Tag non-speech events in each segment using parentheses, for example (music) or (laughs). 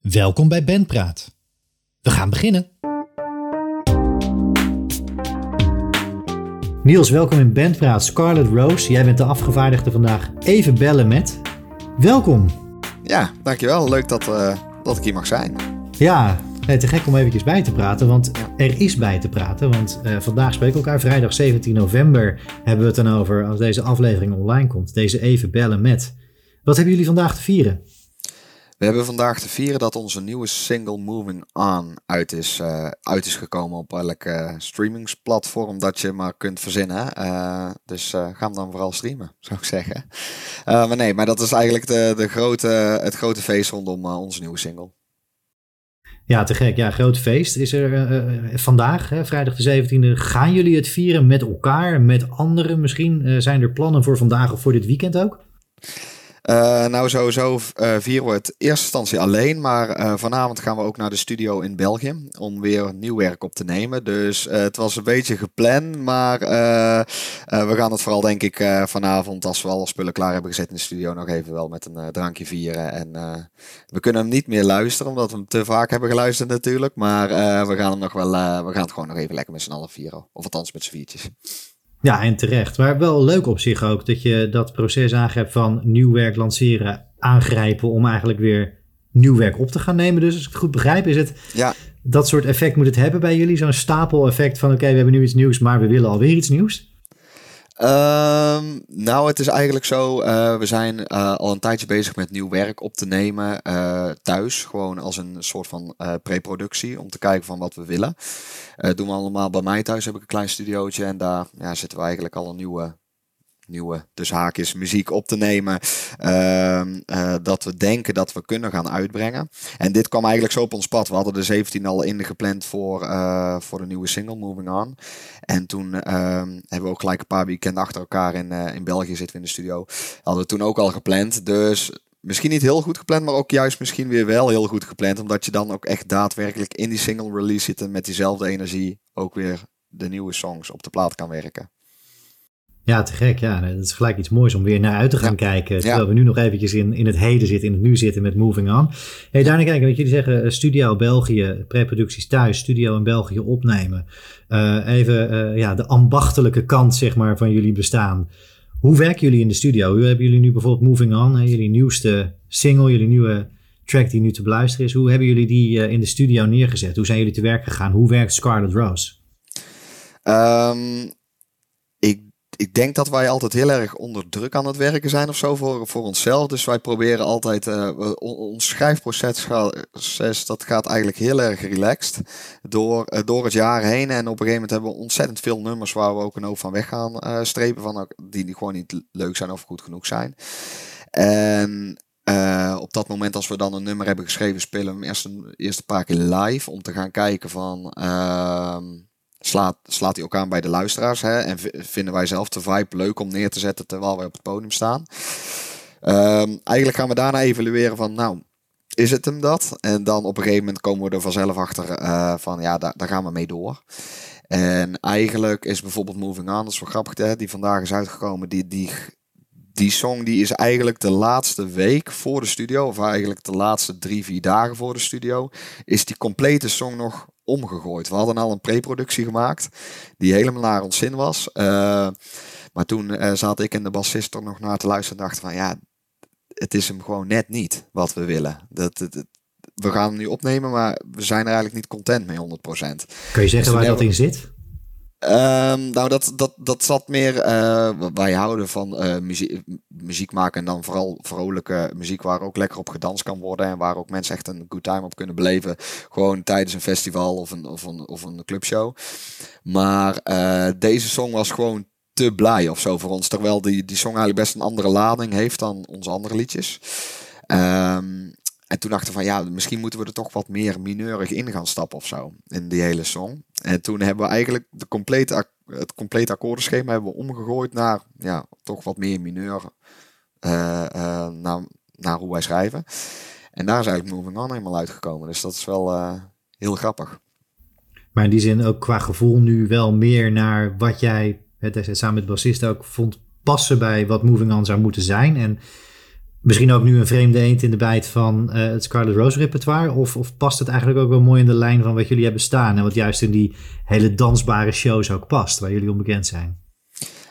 Welkom bij Bandpraat. We gaan beginnen. Niels, welkom in Bandpraat. Scarlett Rose, jij bent de afgevaardigde vandaag. Even bellen met. Welkom. Ja, dankjewel. Leuk dat, uh, dat ik hier mag zijn. Ja, te gek om eventjes bij te praten, want er is bij te praten. Want uh, vandaag spreken we elkaar, vrijdag 17 november hebben we het dan over als deze aflevering online komt. Deze Even bellen met. Wat hebben jullie vandaag te vieren? We hebben vandaag te vieren dat onze nieuwe single Moving On uit is, uh, uit is gekomen op elk streamingsplatform dat je maar kunt verzinnen. Uh, dus ga hem dan vooral streamen, (laughs) zou ik zeggen. maar nee, maar dat is eigenlijk de, de grote, het grote feest rondom onze nieuwe single. Ja, te gek. Ja, groot feest is er vandaag, hè, vrijdag de 17e. Gaan jullie het vieren met elkaar, met anderen misschien? zijn er plannen voor vandaag of voor dit weekend ook? Uh, nou, sowieso uh, vieren we het eerste instantie alleen. Maar uh, vanavond gaan we ook naar de studio in België. Om weer nieuw werk op te nemen. Dus het was een beetje gepland. Maar we gaan het vooral, denk ik, vanavond, als we alle spullen klaar hebben gezet in de studio, nog even wel met een drankje vieren. En we kunnen hem niet meer luisteren, omdat we hem te vaak hebben geluisterd, natuurlijk. Maar we gaan hem nog wel. we gaan het gewoon nog even lekker met z'n allen vieren. Of althans met z'n viertjes. Ja, en terecht. Maar wel leuk op zich ook dat je dat proces aangrijpt van nieuw werk lanceren, aangrijpen om eigenlijk weer nieuw werk op te gaan nemen. Dus als ik het goed begrijp, is het ja. dat soort effect moet het hebben bij jullie? Zo'n stapel effect van oké, we hebben nu iets nieuws, maar we willen alweer iets nieuws? Um, nou, het is eigenlijk zo. Uh, we zijn uh, al een tijdje bezig met nieuw werk op te nemen uh, thuis. Gewoon als een soort van preproductie. Om te kijken van wat we willen. doen we allemaal bij mij thuis. Heb ik een klein studiootje. En daar ja, zitten we eigenlijk al een nieuwe nieuwe, dus haakjes, muziek op te nemen. Ehm, eh, dat we denken dat we kunnen gaan uitbrengen. En dit kwam eigenlijk zo op ons pad. We hadden de 17 al ingepland voor, uh, voor de nieuwe single, Moving On. En toen ehm, hebben we ook gelijk een paar weekenden achter elkaar in, uh, in België zitten we in de studio. Hadden we toen ook al gepland. Dus misschien niet heel goed gepland, maar ook juist misschien weer wel heel goed gepland. Omdat je dan ook echt daadwerkelijk in die single release zit en met diezelfde energie ook weer de nieuwe songs op de plaat kan werken. Ja, te gek. Ja, dat is gelijk iets moois om weer naar uit te gaan kijken. Terwijl we nu nog eventjes in, in het heden zitten, in het nu zitten met Moving On. Hey, daarna kijken, wat jullie zeggen, eh, studio België, preproducties thuis, studio in België opnemen. Uh, even uh, ja, de ambachtelijke kant zeg maar, van jullie bestaan. Hoe werken jullie in de studio? Hoe hebben jullie nu bijvoorbeeld Moving On, hè, jullie nieuwste single, jullie nieuwe track die nu te beluisteren is. Hoe hebben jullie die in de studio neergezet? Hoe zijn jullie te werk gegaan? Hoe werkt Scarlet Rose? Um, ik denk dat wij altijd heel erg onder druk aan het werken zijn of zo voor, voor onszelf. Dus wij proberen altijd, uh, ons schrijfproces dat gaat eigenlijk heel erg relaxed door, uh, door het jaar heen. En op een gegeven moment hebben we ontzettend veel nummers waar we ook een hoop van weg gaan uh, strepen. Van, die, die gewoon niet leuk zijn of goed genoeg zijn. En op dat moment als we dan een nummer hebben geschreven, spelen we hem eerst een, eerst een paar keer live. Om te gaan kijken van ehm, slaat, slaat hij ook aan bij de luisteraars. Hè? En vinden wij zelf de vibe leuk om neer te zetten terwijl wij op het podium staan. Um, eigenlijk gaan we daarna evalueren van, nou, is het hem dat? En dan op een gegeven moment komen we er vanzelf achter uh, van, ja, daar, daar gaan we mee door. En eigenlijk is bijvoorbeeld Moving On, dat is wel grappig, hè? die vandaag is uitgekomen, die, die, die song die is eigenlijk de laatste week voor de studio, of eigenlijk de laatste drie, vier dagen voor de studio, is die complete song nog omgegooid. We hadden al een preproductie gemaakt die helemaal naar ons zin was. Uh, maar toen uh, zat ik en de bassist er nog naar te luisteren en dachten van ja, het is hem gewoon net niet wat we willen. Dat, dat, we gaan hem nu opnemen, maar we zijn er eigenlijk niet content mee 100%. Kun je zeggen dus waar dat in zit? Um, nou, dat, dat, dat zat meer. Uh, wij houden van uh, muziek, muziek maken en dan vooral vrolijke muziek waar ook lekker op gedanst kan worden en waar ook mensen echt een good time op kunnen beleven. Gewoon tijdens een festival of een, of een, of een clubshow. Maar uh, deze song was gewoon te blij of zo voor ons. Terwijl die, die song eigenlijk best een andere lading heeft dan onze andere liedjes. Um, en toen dachten we van ja, misschien moeten we er toch wat meer mineurig in gaan stappen of zo. In die hele song. En toen hebben we eigenlijk de complete, het complete akkoordenschema hebben we omgegooid naar ja, toch wat meer mineur. Uh, uh, naar, naar hoe wij schrijven. En daar is eigenlijk Moving On helemaal uitgekomen. Dus dat is wel uh, heel grappig. Maar in die zin ook qua gevoel nu wel meer naar wat jij het, samen met bassist ook vond passen bij wat Moving On zou moeten zijn. En misschien ook nu een vreemde eend in de bijt van uh, het Scarlet Rose repertoire? Of, of past het eigenlijk ook wel mooi in de lijn van wat jullie hebben staan en wat juist in die hele dansbare shows ook past, waar jullie onbekend zijn?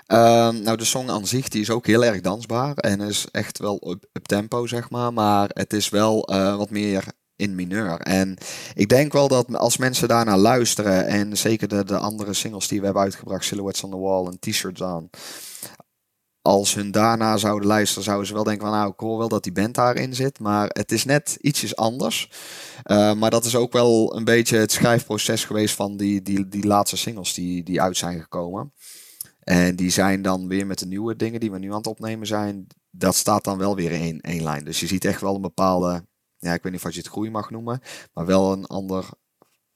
Ehm, nou, de song aan zich die is ook heel erg dansbaar en is echt wel op, tempo, zeg maar. Maar het is wel uh, wat meer in mineur. En ik denk wel dat als mensen daarnaar luisteren, en zeker de, de andere singles die we hebben uitgebracht, Silhouettes on the Wall en T-shirts aan, als hun daarna zouden luisteren, zouden ze wel denken van nou, ik hoor wel dat die band daarin zit, maar het is net ietsjes anders. Uh, maar dat is ook wel een beetje het schrijfproces geweest van die, die, die laatste singles die, die uit zijn gekomen. En die zijn dan weer met de nieuwe dingen die we nu aan het opnemen zijn, dat staat dan wel weer in één lijn. Dus je ziet echt wel een bepaalde ja, ik weet niet of je het groei mag noemen, maar wel een ander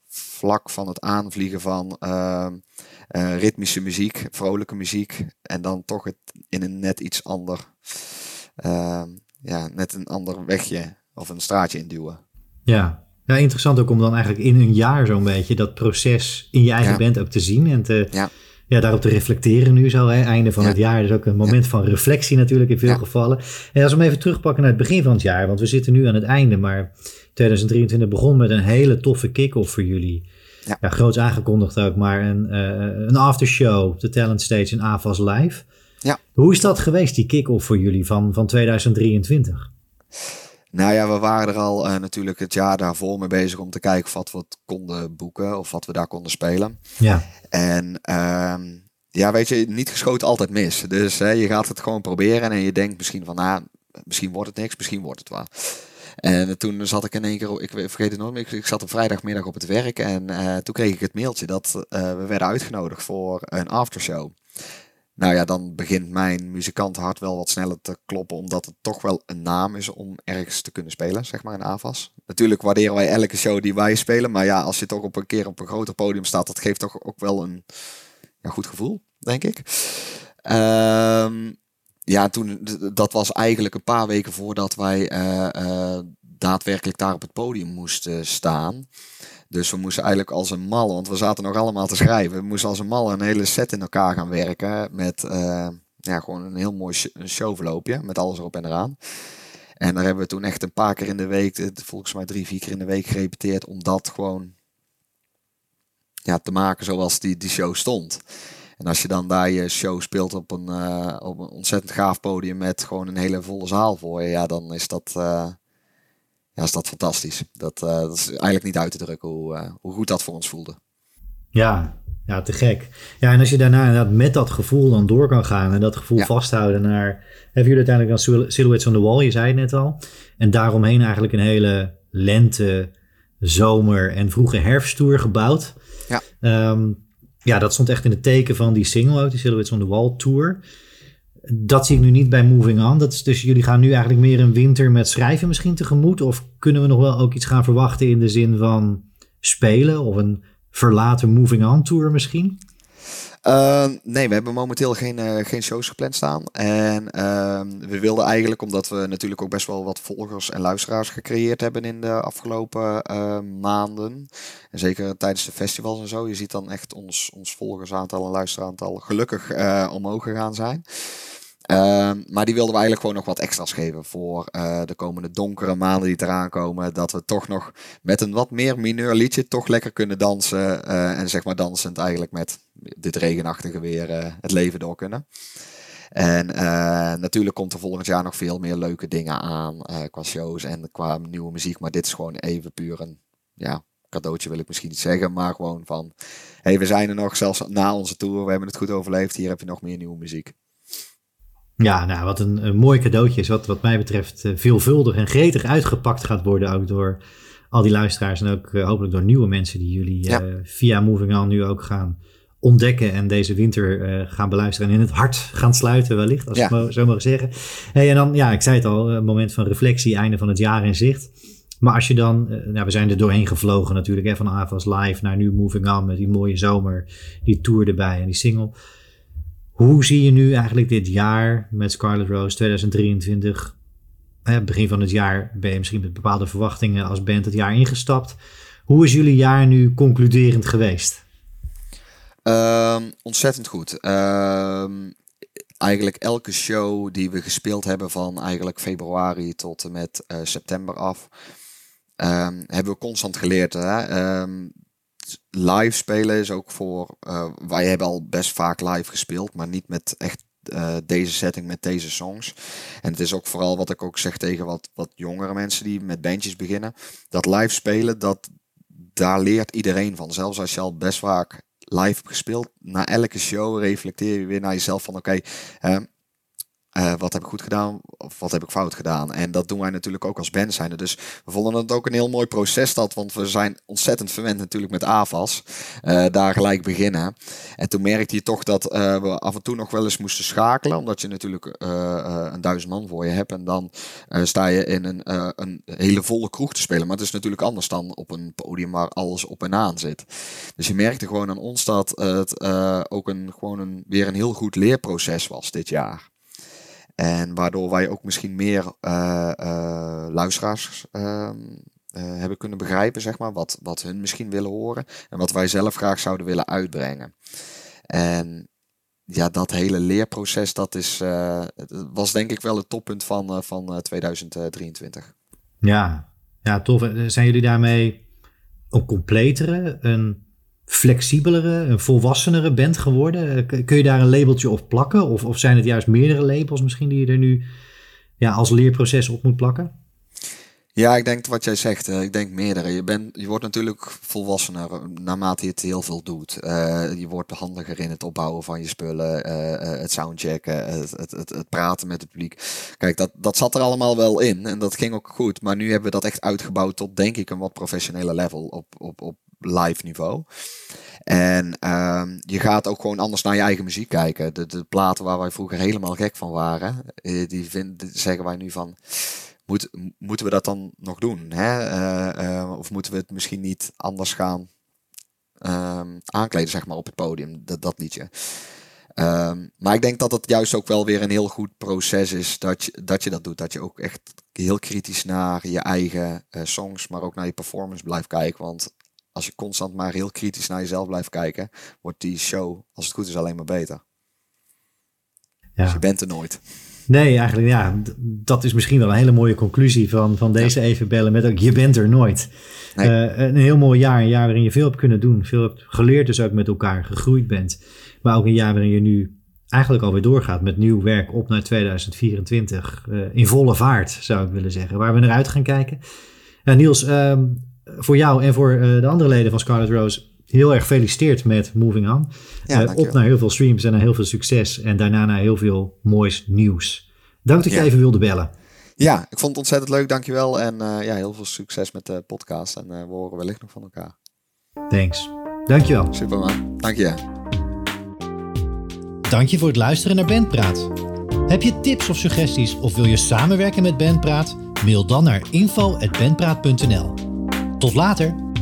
vlak van het aanvliegen van uh, ritmische muziek, vrolijke muziek en dan toch het in een net iets ander, uh, ja, net een ander wegje of een straatje induwen. Ja. ja, interessant ook om dan eigenlijk in een jaar zo'n beetje dat proces in je eigen band ook te zien en te, ja ja, daarop te reflecteren nu zo. Hè. Einde van het jaar is ook een moment van reflectie natuurlijk in veel gevallen. En als we hem even terugpakken naar het begin van het jaar, want we zitten nu aan het einde, maar 2023 begon met een hele toffe kick-off voor jullie. Ja. ja groots aangekondigd ook, maar een, uh, een aftershow, de Talent Stage in AVAS Live. Ja. Hoe is dat geweest, die kick-off voor jullie van, van 2023? Nou ja, we waren er al uh, natuurlijk het jaar daarvoor mee bezig om te kijken of wat we konden boeken of wat we daar konden spelen. Ja. En uh, ja, weet je, niet geschoten altijd mis. Dus hè, je gaat het gewoon proberen en je denkt misschien van, nou, misschien wordt het niks, misschien wordt het wel. En toen zat ik in één keer, ik vergeet het nooit meer, ik, zat op vrijdagmiddag op het werk en uh, toen kreeg ik het mailtje dat uh, we werden uitgenodigd voor een aftershow. Nou ja, dan begint mijn muzikantenhart wel wat sneller te kloppen, omdat het toch wel een naam is om ergens te kunnen spelen, zeg maar, in AVAS. Natuurlijk waarderen wij elke show die wij spelen, maar ja, als je toch op een keer op een groter podium staat, dat geeft toch ook wel een ja, goed gevoel, denk ik. Um, ja, toen, dat was eigenlijk een paar weken voordat wij uh, uh, daadwerkelijk daar op het podium moesten staan. Dus we moesten eigenlijk als een mal, want we zaten nog allemaal te schrijven. We moesten als een mal een hele set in elkaar gaan werken. Met uh, ja, gewoon een heel mooi showverloopje. Met alles erop en eraan. En daar hebben we toen echt een paar keer in de week, volgens mij drie, vier keer in de week gerepeteerd. Om dat gewoon ja, te maken zoals die, die show stond. En als je dan daar je show speelt op een, uh, op een ontzettend gaaf podium met gewoon een hele volle zaal voor je. Ja, dan is dat... Uh, ja, is dat fantastisch. Dat, uh, dat is eigenlijk niet uit te drukken hoe, hoe goed dat voor ons voelde. Ja, ja, te gek. Ja, en als je daarna inderdaad met dat gevoel dan door kan gaan en dat gevoel vasthouden naar... Hebben jullie uiteindelijk dan Silhouettes on the Wall, je zei het net al. En daaromheen eigenlijk een hele lente, zomer en vroege herfsttour gebouwd. Ja. Um, ja, dat stond echt in het teken van die single ook, die Silhouettes on the Wall tour. Dat zie ik nu niet bij Moving On. Dat is dus jullie gaan nu eigenlijk meer een winter met schrijven misschien tegemoet? Of kunnen we nog wel ook iets gaan verwachten in de zin van spelen of een verlaten Moving On tour misschien? Uh, nee, we hebben momenteel geen, uh, geen shows gepland staan. En uh, we wilden eigenlijk, omdat we natuurlijk ook best wel wat volgers en luisteraars gecreëerd hebben in de afgelopen uh, maanden. En zeker tijdens de festivals en zo. Je ziet dan echt ons, ons volgersaantal en luisteraantal gelukkig eh, omhoog gegaan zijn. Ehm, maar die wilden we eigenlijk gewoon nog wat extra's geven voor uh, de komende donkere maanden die eraan komen. Dat we toch nog met een wat meer mineur liedje toch lekker kunnen dansen. Uh, en zeg maar dansend eigenlijk met dit regenachtige weer uh, het leven door kunnen. En natuurlijk komt er volgend jaar nog veel meer leuke dingen aan qua shows en qua nieuwe muziek. Maar dit is gewoon even puur een ja, cadeautje wil ik misschien niet zeggen. Maar gewoon van, hey, we zijn er nog zelfs na onze tour. We hebben het goed overleefd. Hier heb je nog meer nieuwe muziek. Ja, nou, wat een, een, mooi cadeautje is, wat, wat mij betreft uh, veelvuldig en gretig uitgepakt gaat worden. Ook door al die luisteraars en ook uh, hopelijk door nieuwe mensen die jullie uh, via Moving On nu ook gaan ontdekken en deze winter gaan beluisteren en in het hart gaan sluiten wellicht, als ja. ik zo mag zeggen. Hey, en dan, ja, ik zei het al, een moment van reflectie, einde van het jaar in zicht. Maar als je dan, nou, we zijn er doorheen gevlogen natuurlijk, hè, van Avas Live naar nu Moving On met die mooie zomer, die tour erbij en die single. Hoe zie je nu eigenlijk dit jaar met Scarlet Rose 2023? begin van het jaar ben je misschien met bepaalde verwachtingen als band het jaar ingestapt. Hoe is jullie jaar nu concluderend geweest? Um, ontzettend goed. Um, eigenlijk elke show die we gespeeld hebben van eigenlijk februari tot en met september af, um, hebben we constant geleerd. Hè? Live spelen is ook voor. Uh, wij hebben al best vaak live gespeeld, maar niet met echt uh, deze setting met deze songs. En het is ook vooral wat ik ook zeg tegen wat, wat jongere mensen die met bandjes beginnen. Dat live spelen, dat, daar leert iedereen van. Zelfs als je al best vaak live hebt gespeeld, na elke show reflecteer je weer naar jezelf van oké, okay, uh, wat heb ik goed gedaan of wat heb ik fout gedaan? En dat doen wij natuurlijk ook als band zijn. Dus we vonden het ook een heel mooi proces dat, want we zijn ontzettend verwend natuurlijk met AVAS. Uh, daar gelijk beginnen. En toen merkte je toch dat uh, we af en toe nog wel eens moesten schakelen, omdat je natuurlijk een duizend man voor je hebt. En dan sta je in een, een hele volle kroeg te spelen. Maar het is natuurlijk anders dan op een podium waar alles op en aan zit. Dus je merkte gewoon aan ons dat het ook een, gewoon een, weer een heel goed leerproces was dit jaar. En waardoor wij ook misschien meer uh, uh, luisteraars ehm, eh, hebben kunnen begrijpen, zeg maar, wat, wat hun misschien willen horen en wat wij zelf graag zouden willen uitbrengen. En ja, dat hele leerproces, dat is, was denk ik wel het toppunt van, van 2023. Ja, ja, tof. Zijn jullie daarmee een completere, een flexibelere, volwassenere bent geworden? Eh, kun je daar een labeltje op plakken? Of, of zijn het juist meerdere labels misschien die je er nu ja, als leerproces op moet plakken? Ja, ik denk wat jij zegt. Eh, ik denk meerdere. Je, bent, je wordt natuurlijk volwassener eh, naarmate je het heel veel doet. je wordt handiger in het opbouwen van je spullen, het soundchecken, het, het, het, het, praten met het publiek. Kijk, dat, dat zat er allemaal wel in en dat ging ook goed. Maar nu hebben we dat echt uitgebouwd tot, denk ik, een wat professionele level op, op, op live niveau. En ehm, je gaat ook gewoon anders naar je eigen muziek kijken. De, de platen waar wij vroeger helemaal gek van waren, eh, die vinden, zeggen wij nu van. Moet, moeten we dat dan nog doen? Hè? Eh, eh, of moeten we het misschien niet anders gaan um, aankleden, zeg maar, op het podium, dat, dat liedje. Um, maar ik denk dat het juist ook wel weer een heel goed proces is dat je dat, je dat doet. Dat je ook echt heel kritisch naar je eigen songs, maar ook naar je performance blijft kijken. Want als je constant maar heel kritisch naar jezelf blijft kijken, wordt die show, als het goed is, alleen maar beter. Ja. Dus je bent er nooit. Nee, eigenlijk ja, dat is misschien wel een hele mooie conclusie van, van deze even bellen met ook je bent er nooit. Eh, een heel mooi jaar, een jaar waarin je veel hebt kunnen doen, veel hebt geleerd dus ook met elkaar, gegroeid bent. Maar ook een jaar waarin je nu eigenlijk alweer doorgaat met nieuw werk op naar 2024. Uh, eh, in volle vaart zou ik willen zeggen, waar we naar uit gaan kijken. Niels, ehm, voor jou en voor eh, de andere leden van Scarlet Rose heel erg gefeliciteerd met Moving On. Ja, uh, op naar heel veel streams en naar heel veel succes. En daarna naar heel veel moois nieuws. Dank dat je even wilde bellen. Ja, ik vond het ontzettend leuk. Dankjewel. En uh, ja, heel veel succes met de podcast. En uh, we horen wellicht nog van elkaar. Thanks. Dankjewel. Super man. Dank je. Dank je voor het luisteren naar Bandpraat. Heb je tips of suggesties of wil je samenwerken met Bandpraat? Mail dan naar info.bandpraat.nl. Tot later!